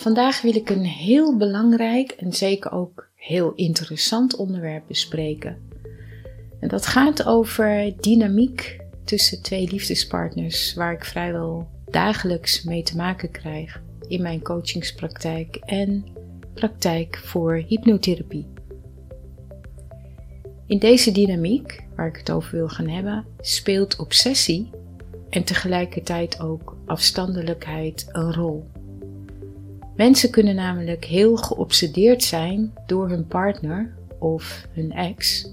Vandaag wil ik een heel belangrijk en zeker ook heel interessant onderwerp bespreken. En dat gaat over dynamiek tussen twee liefdespartners, waar ik vrijwel dagelijks mee te maken krijg in mijn coachingspraktijk en praktijk voor hypnotherapie. In deze dynamiek, waar ik het over wil gaan hebben, speelt obsessie en tegelijkertijd ook afstandelijkheid een rol. Mensen kunnen namelijk heel geobsedeerd zijn door hun partner of hun ex.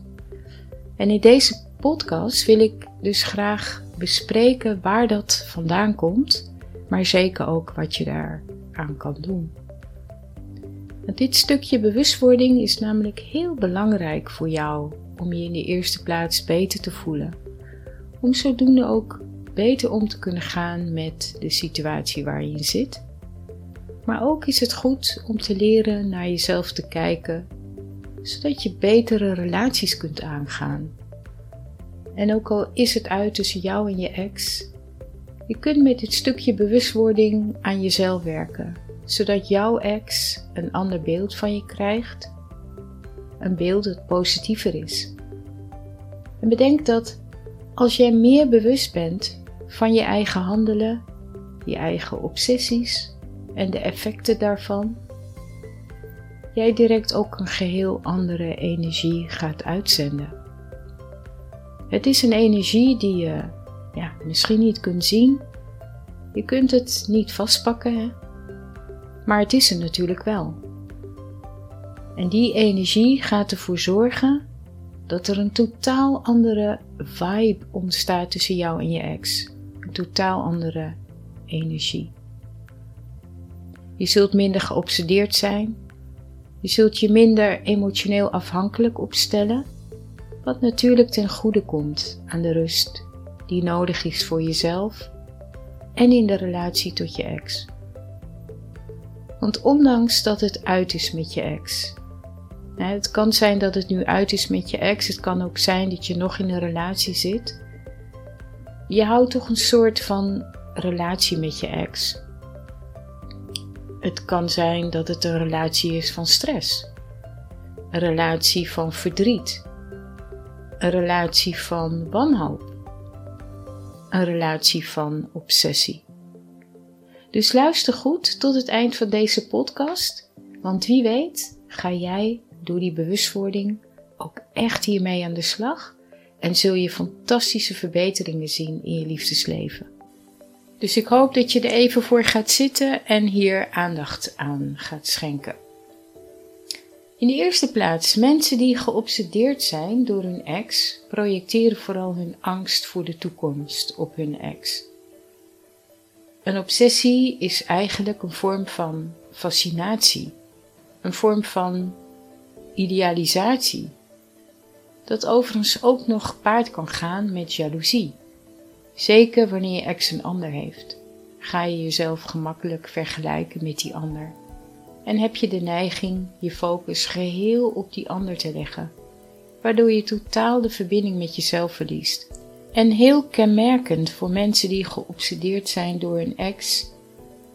En in deze podcast wil ik dus graag bespreken waar dat vandaan komt, maar zeker ook wat je daar aan kan doen. Want dit stukje bewustwording is namelijk heel belangrijk voor jou om je in de eerste plaats beter te voelen. Om zodoende ook beter om te kunnen gaan met de situatie waar je in zit maar ook is het goed om te leren naar jezelf te kijken, zodat je betere relaties kunt aangaan. En ook al is het uit tussen jou en je ex, je kunt met dit stukje bewustwording aan jezelf werken, zodat jouw ex een ander beeld van je krijgt, een beeld dat positiever is. En bedenk dat als jij meer bewust bent van je eigen handelen, je eigen obsessies, en de effecten daarvan, jij direct ook een geheel andere energie gaat uitzenden. Het is een energie die je ja, misschien niet kunt zien. Je kunt het niet vastpakken, maar het is er natuurlijk wel. En die energie gaat ervoor zorgen dat er een totaal andere vibe ontstaat tussen jou en je ex. Een totaal andere energie. Je zult minder geobsedeerd zijn. Je zult je minder emotioneel afhankelijk opstellen, wat natuurlijk ten goede komt aan de rust die nodig is voor jezelf en in de relatie tot je ex. Want ondanks dat het uit is met je ex, het kan zijn dat het nu uit is met je ex, het kan ook zijn dat je nog in een relatie zit. Je houdt toch een soort van relatie met je ex. Het kan zijn dat het een relatie is van stress, een relatie van verdriet, een relatie van wanhoop, een relatie van obsessie. Dus luister goed tot het eind van deze podcast, want wie weet ga jij door die bewustwording ook echt hiermee aan de slag en zul je fantastische verbeteringen zien in je liefdesleven. Dus ik hoop dat je er even voor gaat zitten en hier aandacht aan gaat schenken. In de eerste plaats, mensen die geobsedeerd zijn door hun ex projecteren vooral hun angst voor de toekomst op hun ex. Een obsessie is eigenlijk een vorm van fascinatie, een vorm van idealisatie, dat overigens ook nog gepaard kan gaan met jaloezie. Zeker wanneer je ex een ander heeft, ga je jezelf gemakkelijk vergelijken met die ander. En heb je de neiging je focus geheel op die ander te leggen, waardoor je totaal de verbinding met jezelf verliest. En heel kenmerkend voor mensen die geobsedeerd zijn door een ex,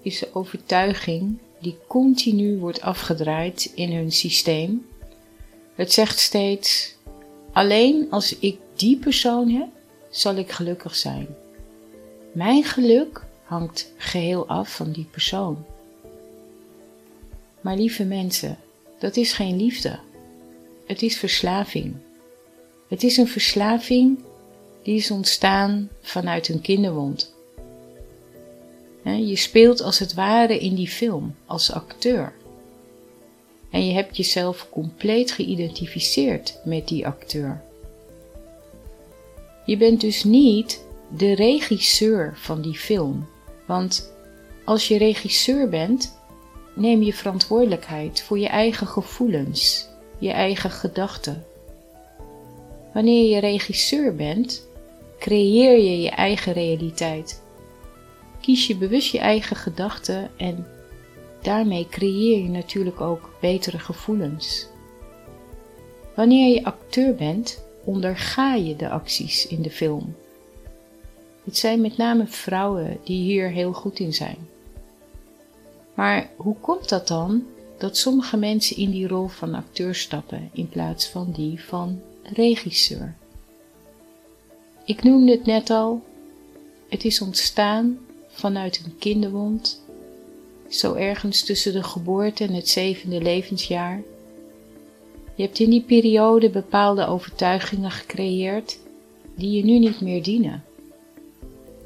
is de overtuiging die continu wordt afgedraaid in hun systeem. Het zegt steeds: alleen als ik die persoon heb, zal ik gelukkig zijn. Mijn geluk hangt geheel af van die persoon. Maar lieve mensen, dat is geen liefde. Het is verslaving. Het is een verslaving die is ontstaan vanuit een kinderwond. Je speelt als het ware in die film als acteur. En je hebt jezelf compleet geïdentificeerd met die acteur. Je bent dus niet de regisseur van die film. Want als je regisseur bent, neem je verantwoordelijkheid voor je eigen gevoelens, je eigen gedachten. Wanneer je regisseur bent, creëer je je eigen realiteit. Kies je bewust je eigen gedachten en daarmee creëer je natuurlijk ook betere gevoelens. Wanneer je acteur bent, onderga je de acties in de film. Het zijn met name vrouwen die hier heel goed in zijn. Maar hoe komt dat dan dat sommige mensen in die rol van acteur stappen in plaats van die van regisseur? Ik noemde het net al, het is ontstaan vanuit een kinderwond, zo ergens tussen de geboorte en het zevende levensjaar. Je hebt in die periode bepaalde overtuigingen gecreëerd die je nu niet meer dienen,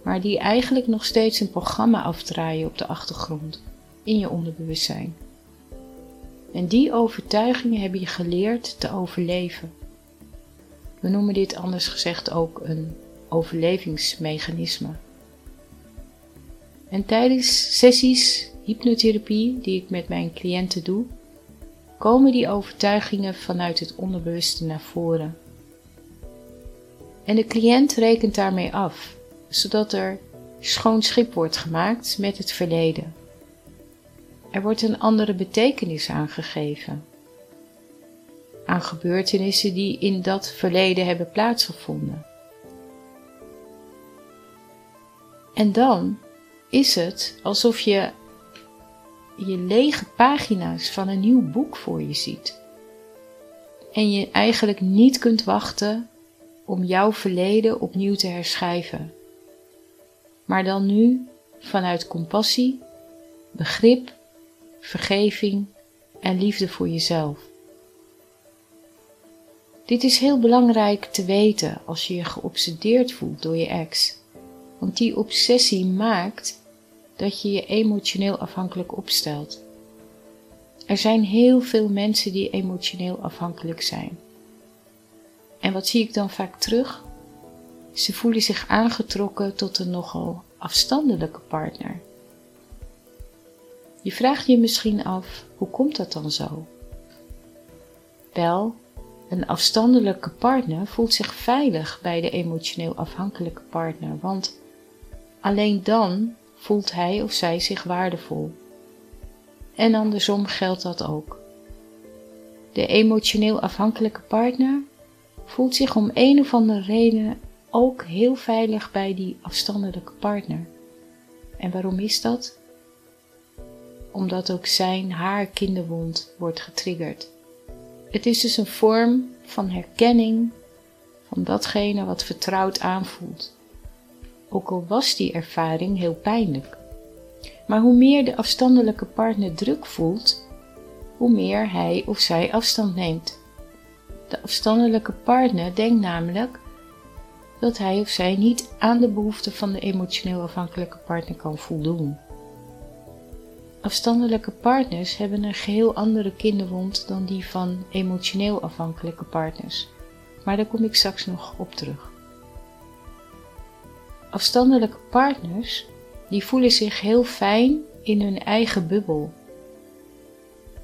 maar die eigenlijk nog steeds een programma afdraaien op de achtergrond in je onderbewustzijn. En die overtuigingen heb je geleerd te overleven. We noemen dit anders gezegd ook een overlevingsmechanisme. En tijdens sessies hypnotherapie die ik met mijn cliënten doe, komen die overtuigingen vanuit het onderbewuste naar voren. En de cliënt rekent daarmee af, zodat er schoon schip wordt gemaakt met het verleden. Er wordt een andere betekenis aangegeven aan gebeurtenissen die in dat verleden hebben plaatsgevonden. En dan is het alsof je je lege pagina's van een nieuw boek voor je ziet. En je eigenlijk niet kunt wachten om jouw verleden opnieuw te herschrijven. Maar dan nu vanuit compassie, begrip, vergeving en liefde voor jezelf. Dit is heel belangrijk te weten als je je geobsedeerd voelt door je ex, want die obsessie maakt dat je je emotioneel afhankelijk opstelt. Er zijn heel veel mensen die emotioneel afhankelijk zijn. En wat zie ik dan vaak terug? Ze voelen zich aangetrokken tot een nogal afstandelijke partner. Je vraagt je misschien af, hoe komt dat dan zo? Wel, een afstandelijke partner voelt zich veilig bij de emotioneel afhankelijke partner, want alleen dan voelt hij of zij zich waardevol. En andersom geldt dat ook. De emotioneel afhankelijke partner voelt zich om een of andere reden ook heel veilig bij die afstandelijke partner. En waarom is dat? Omdat ook zijn haar kinderwond wordt getriggerd. Het is dus een vorm van herkenning van datgene wat vertrouwd aanvoelt ook al was die ervaring heel pijnlijk. Maar hoe meer de afstandelijke partner druk voelt, hoe meer hij of zij afstand neemt. De afstandelijke partner denkt namelijk dat hij of zij niet aan de behoeften van de emotioneel afhankelijke partner kan voldoen. Afstandelijke partners hebben een geheel andere kinderwond dan die van emotioneel afhankelijke partners, maar daar kom ik straks nog op terug. Afstandelijke partners die voelen zich heel fijn in hun eigen bubbel.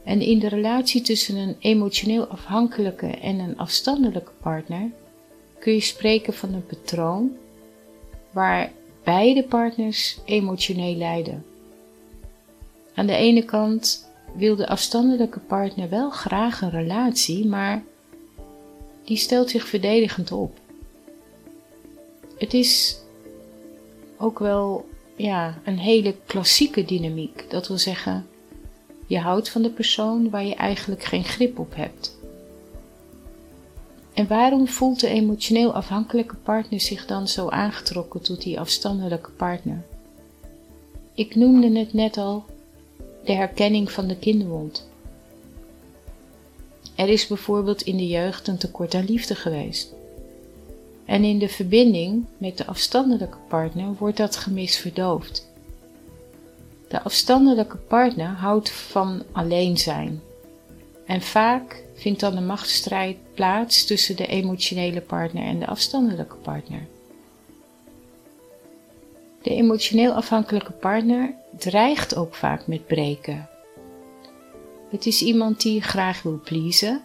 En in de relatie tussen een emotioneel afhankelijke en een afstandelijke partner kun je spreken van een patroon waar beide partners emotioneel lijden. Aan de ene kant wil de afstandelijke partner wel graag een relatie, maar die stelt zich verdedigend op. Het is ook wel ja, een hele klassieke dynamiek. Dat wil zeggen, je houdt van de persoon waar je eigenlijk geen grip op hebt. En waarom voelt de emotioneel afhankelijke partner zich dan zo aangetrokken tot die afstandelijke partner? Ik noemde het net al de herkenning van de kinderwond. Er is bijvoorbeeld in de jeugd een tekort aan liefde geweest. En in de verbinding met de afstandelijke partner wordt dat gemis verdoofd. De afstandelijke partner houdt van alleen zijn. En vaak vindt dan een machtsstrijd plaats tussen de emotionele partner en de afstandelijke partner. De emotioneel afhankelijke partner dreigt ook vaak met breken. Het is iemand die graag wil pleasen,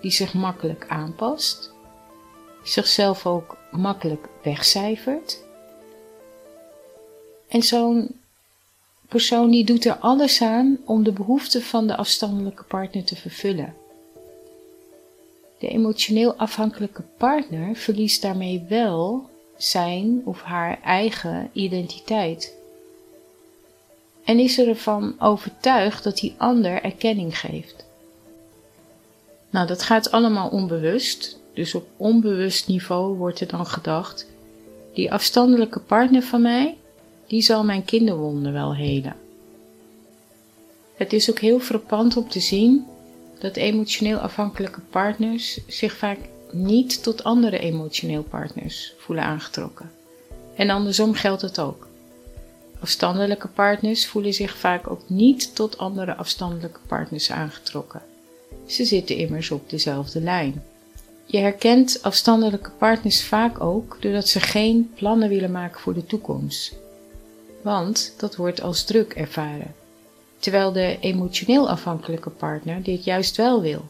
die zich makkelijk aanpast, zichzelf ook makkelijk wegcijfert. En zo'n persoon die doet er alles aan om de behoeften van de afstandelijke partner te vervullen. De emotioneel afhankelijke partner verliest daarmee wel zijn of haar eigen identiteit. En is ervan overtuigd dat die ander erkenning geeft. Nou, dat gaat allemaal onbewust. Dus op onbewust niveau wordt er dan gedacht: die afstandelijke partner van mij, die zal mijn kinderwonden wel helen. Het is ook heel frappant om te zien dat emotioneel afhankelijke partners zich vaak niet tot andere emotioneel partners voelen aangetrokken. En andersom geldt het ook. Afstandelijke partners voelen zich vaak ook niet tot andere afstandelijke partners aangetrokken. Ze zitten immers op dezelfde lijn. Je herkent afstandelijke partners vaak ook doordat ze geen plannen willen maken voor de toekomst. Want dat wordt als druk ervaren. Terwijl de emotioneel afhankelijke partner dit juist wel wil.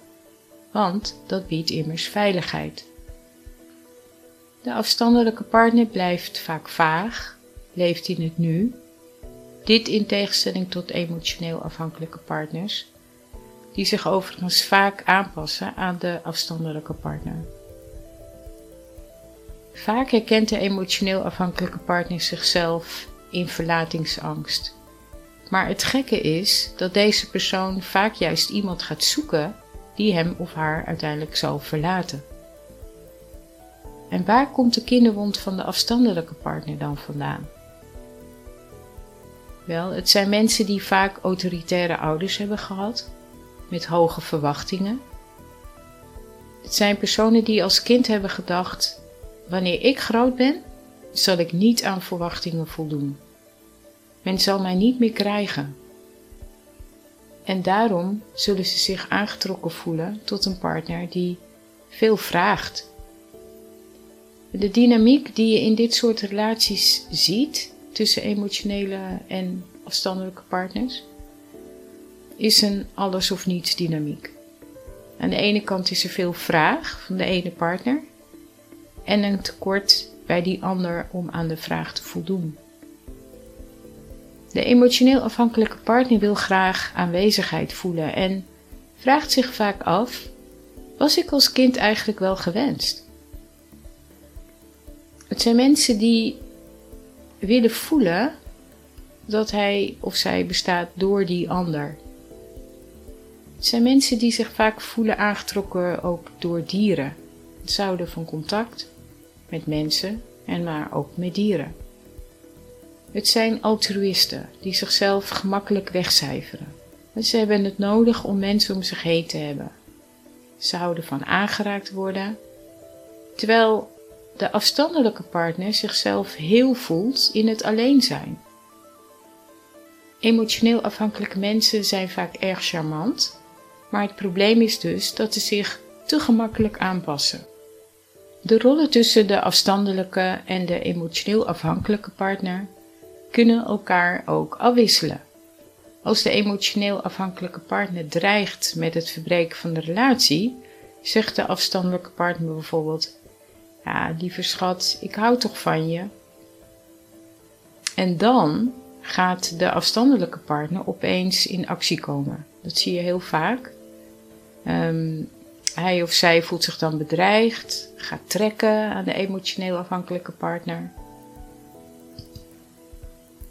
Want dat biedt immers veiligheid. De afstandelijke partner blijft vaak vaag, leeft in het nu. Dit in tegenstelling tot emotioneel afhankelijke partners, die zich overigens vaak aanpassen aan de afstandelijke partner. Vaak herkent de emotioneel afhankelijke partner zichzelf in verlatingsangst. Maar het gekke is dat deze persoon vaak juist iemand gaat zoeken die hem of haar uiteindelijk zal verlaten. En waar komt de kinderwond van de afstandelijke partner dan vandaan? Wel, het zijn mensen die vaak autoritaire ouders hebben gehad, met hoge verwachtingen. Het zijn personen die als kind hebben gedacht: wanneer ik groot ben, zal ik niet aan verwachtingen voldoen. Men zal mij niet meer krijgen. En daarom zullen ze zich aangetrokken voelen tot een partner die veel vraagt. De dynamiek die je in dit soort relaties ziet tussen emotionele en afstandelijke partners is een alles of niets dynamiek. Aan de ene kant is er veel vraag van de ene partner en een tekort bij die ander om aan de vraag te voldoen. De emotioneel afhankelijke partner wil graag aanwezigheid voelen en vraagt zich vaak af: was ik als kind eigenlijk wel gewenst? Het zijn mensen die willen voelen dat hij of zij bestaat door die ander. Het zijn mensen die zich vaak voelen aangetrokken ook door dieren. Het zouden van contact met mensen en maar ook met dieren. Het zijn altruïsten die zichzelf gemakkelijk wegcijferen. Ze hebben het nodig om mensen om zich heen te hebben. Ze houden van aangeraakt worden, terwijl de afstandelijke partner zichzelf heel voelt in het alleen zijn. Emotioneel afhankelijke mensen zijn vaak erg charmant, maar het probleem is dus dat ze zich te gemakkelijk aanpassen. De rollen tussen de afstandelijke en de emotioneel afhankelijke partner kunnen elkaar ook afwisselen. Als de emotioneel afhankelijke partner dreigt met het verbreken van de relatie, zegt de afstandelijke partner bijvoorbeeld: Ja, lieve schat, ik hou toch van je. En dan gaat de afstandelijke partner opeens in actie komen. Dat zie je heel vaak. Ehm, hij of zij voelt zich dan bedreigd, gaat trekken aan de emotioneel afhankelijke partner.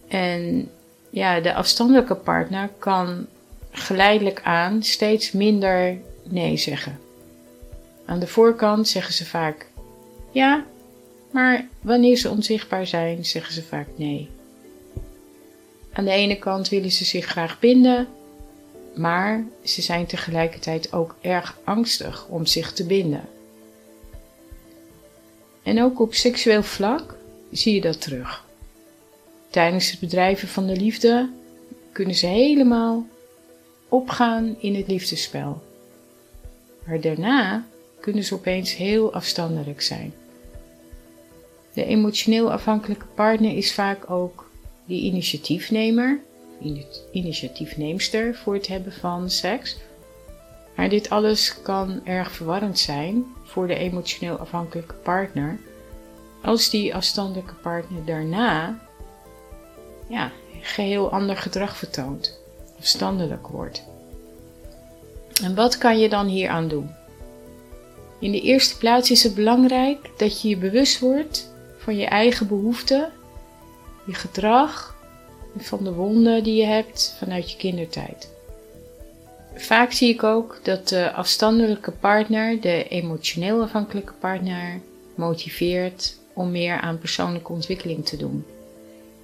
En ja, de afstandelijke partner kan geleidelijk aan steeds minder nee zeggen. Aan de voorkant zeggen ze vaak ja, maar wanneer ze onzichtbaar zijn, zeggen ze vaak nee. Aan de ene kant willen ze zich graag binden, maar ze zijn tegelijkertijd ook erg angstig om zich te binden. En ook op seksueel vlak zie je dat terug. Tijdens het bedrijven van de liefde kunnen ze helemaal opgaan in het liefdespel. Maar daarna kunnen ze opeens heel afstandelijk zijn. De emotioneel afhankelijke partner is vaak ook de initiatiefnemer, initiatiefneemster voor het hebben van seks. Maar dit alles kan erg verwarrend zijn voor de emotioneel afhankelijke partner als die afstandelijke partner daarna ja, geheel ander gedrag vertoont, afstandelijk wordt. En wat kan je dan hier aan doen? In de eerste plaats is het belangrijk dat je je bewust wordt van je eigen behoeften, je gedrag van de wonden die je hebt vanuit je kindertijd. Vaak zie ik ook dat de afstandelijke partner de emotioneel afhankelijke partner motiveert om meer aan persoonlijke ontwikkeling te doen.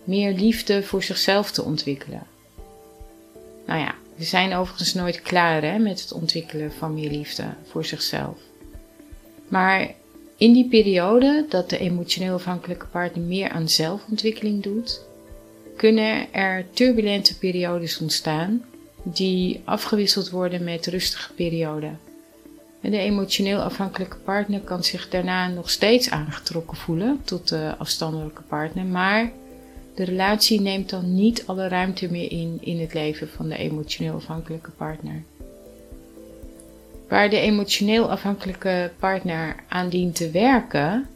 Meer liefde voor zichzelf te ontwikkelen. Nou ja, we zijn overigens nooit klaar hè, met het ontwikkelen van meer liefde voor zichzelf. Maar in die periode dat de emotioneel afhankelijke partner meer aan zelfontwikkeling doet, kunnen er turbulente periodes ontstaan die afgewisseld worden met rustige perioden. En de emotioneel afhankelijke partner kan zich daarna nog steeds aangetrokken voelen tot de afstandelijke partner, maar de relatie neemt dan niet alle ruimte meer in in het leven van de emotioneel afhankelijke partner. Waar de emotioneel afhankelijke partner aan dient te werken,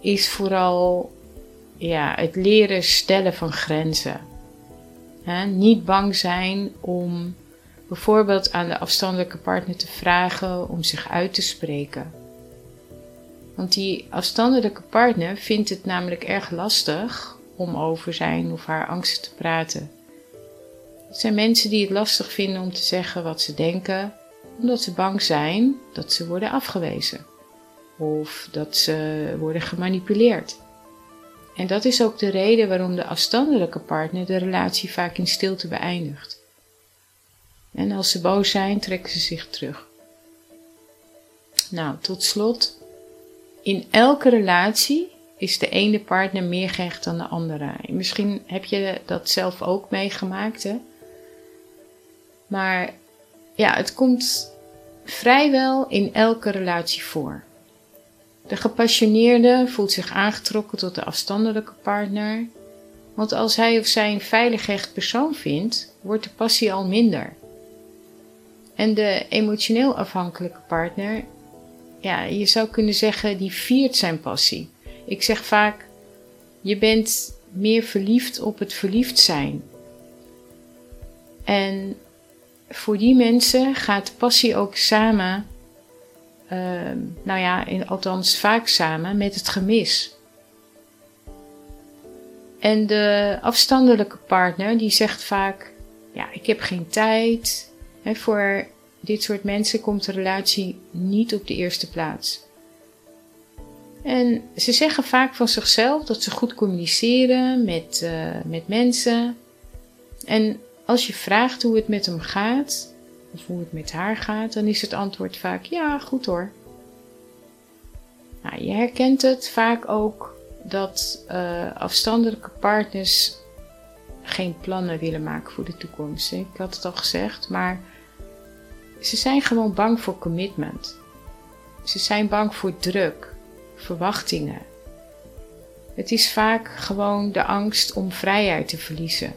is vooral ja, het leren stellen van grenzen. niet bang zijn om bijvoorbeeld aan de afstandelijke partner te vragen om zich uit te spreken. Want die afstandelijke partner vindt het namelijk erg lastig om over zijn of haar angsten te praten. Het zijn mensen die het lastig vinden om te zeggen wat ze denken, omdat ze bang zijn dat ze worden afgewezen of dat ze worden gemanipuleerd. En dat is ook de reden waarom de afstandelijke partner de relatie vaak in stilte beëindigt. En als ze boos zijn, trekken ze zich terug. Nou, tot slot. In elke relatie is de ene partner meer gehecht dan de andere. Misschien heb je dat zelf ook meegemaakt, hè? Maar ja, het komt vrijwel in elke relatie voor. De gepassioneerde voelt zich aangetrokken tot de afstandelijke partner, want als hij of zij een veilig hecht persoon vindt, wordt de passie al minder. En de emotioneel afhankelijke partner, ja, je zou kunnen zeggen, die viert zijn passie. Ik zeg vaak, je bent meer verliefd op het verliefd zijn. En voor die mensen gaat passie ook samen, uh, nou ja, in, althans vaak samen met het gemis. En de afstandelijke partner die zegt vaak: Ja, ik heb geen tijd, voor dit soort mensen komt de relatie niet op de eerste plaats. En ze zeggen vaak van zichzelf dat ze goed communiceren met, uh, met mensen. En als je vraagt hoe het met hem gaat, hoe het met haar gaat, dan is het antwoord vaak ja, goed hoor. Nou, je herkent het vaak ook dat uh, afstandelijke partners geen plannen willen maken voor de toekomst. Ik had het al gezegd, maar ze zijn gewoon bang voor commitment. Ze zijn bang voor druk, verwachtingen. Het is vaak gewoon de angst om vrijheid te verliezen.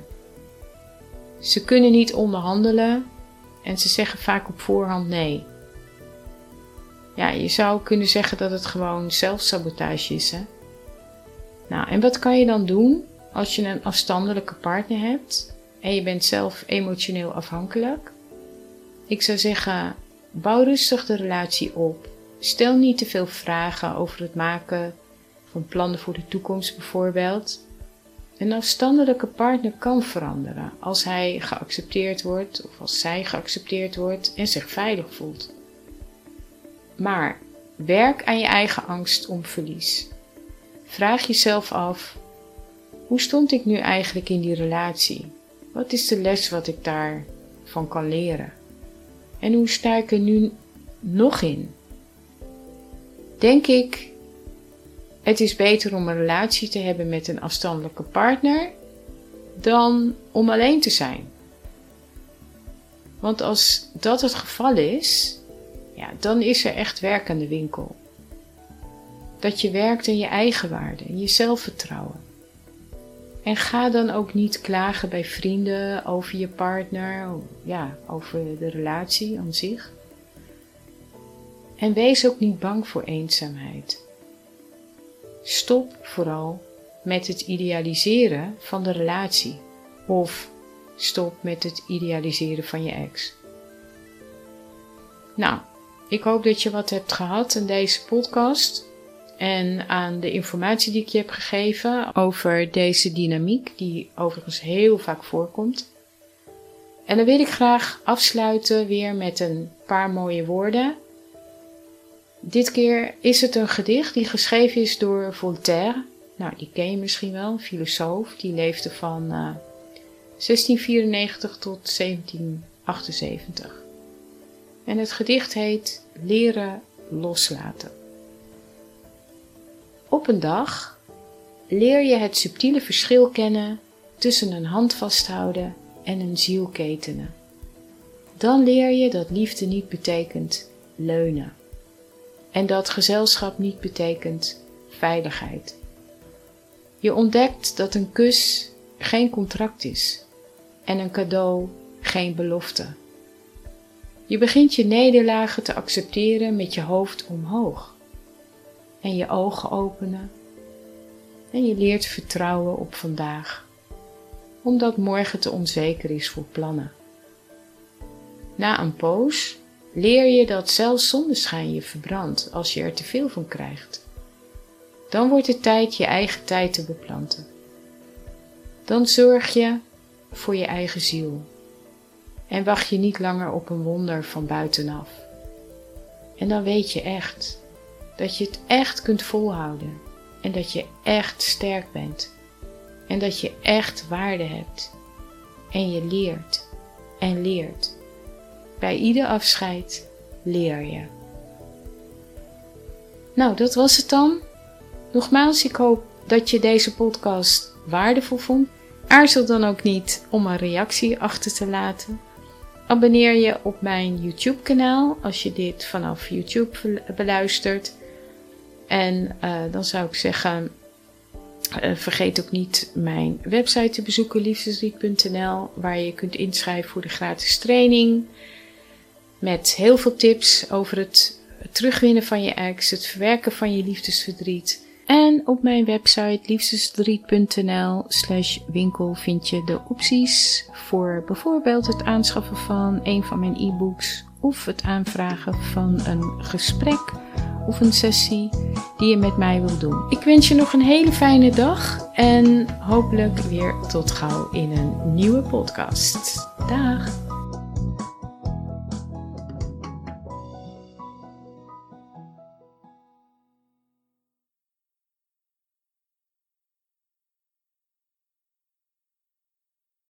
Ze kunnen niet onderhandelen en ze zeggen vaak op voorhand nee. Ja, je zou kunnen zeggen dat het gewoon zelfsabotage is. Hè? Nou, en wat kan je dan doen als je een afstandelijke partner hebt en je bent zelf emotioneel afhankelijk? Ik zou zeggen, bouw rustig de relatie op. Stel niet te veel vragen over het maken van plannen voor de toekomst bijvoorbeeld. Een afstandelijke partner kan veranderen als hij geaccepteerd wordt of als zij geaccepteerd wordt en zich veilig voelt. Maar werk aan je eigen angst om verlies. Vraag jezelf af: hoe stond ik nu eigenlijk in die relatie? Wat is de les wat ik daarvan kan leren? En hoe sta ik er nu nog in? Denk ik, het is beter om een relatie te hebben met een afstandelijke partner dan om alleen te zijn. Want als dat het geval is, ja, dan is er echt werk aan de winkel. Dat je werkt aan je eigen waarde, je zelfvertrouwen. En ga dan ook niet klagen bij vrienden over je partner, ja, over de relatie aan zich. En wees ook niet bang voor eenzaamheid. Stop vooral met het idealiseren van de relatie of stop met het idealiseren van je ex. Nou, ik hoop dat je wat hebt gehad in deze podcast en aan de informatie die ik je heb gegeven over deze dynamiek, die overigens heel vaak voorkomt. En dan wil ik graag afsluiten weer met een paar mooie woorden. Dit keer is het een gedicht die geschreven is door Voltaire. Nou, die ken je misschien wel, een filosoof. Die leefde van uh, 1694 tot 1778. En het gedicht heet Leren loslaten. Op een dag leer je het subtiele verschil kennen tussen een hand vasthouden en een ziel ketenen. Dan leer je dat liefde niet betekent leunen en dat gezelschap niet betekent veiligheid. Je ontdekt dat een kus geen contract is en een cadeau geen belofte. Je begint je nederlagen te accepteren met je hoofd omhoog en je ogen openen en je leert vertrouwen op vandaag, omdat morgen te onzeker is voor plannen. Na een poos leer je dat zelfs zonneschijn je verbrandt als je er te veel van krijgt. Dan wordt het tijd je eigen tijd te beplanten. Dan zorg je voor je eigen ziel en wacht je niet langer op een wonder van buitenaf. En dan weet je echt dat je het echt kunt volhouden en dat je echt sterk bent en dat je echt waarde hebt en je leert en leert. Bij ieder afscheid leer je. Nou, dat was het dan. Nogmaals, ik hoop dat je deze podcast waardevol vond. Aarzel dan ook niet om een reactie achter te laten. Abonneer je op mijn YouTube kanaal als je dit vanaf YouTube beluistert. En uh, dan zou ik zeggen, uh, vergeet ook niet mijn website te bezoeken, liefdesriet.nl, waar je kunt inschrijven voor de gratis training. Met heel veel tips over het terugwinnen van je ex, het verwerken van je liefdesverdriet. En op mijn website liefdesverdriet.nl slash winkel vind je de opties voor bijvoorbeeld het aanschaffen van een van mijn e-books of het aanvragen van een gesprek of een sessie die je met mij wil doen. Ik wens je nog een hele fijne dag en hopelijk weer tot gauw in een nieuwe podcast. Dag!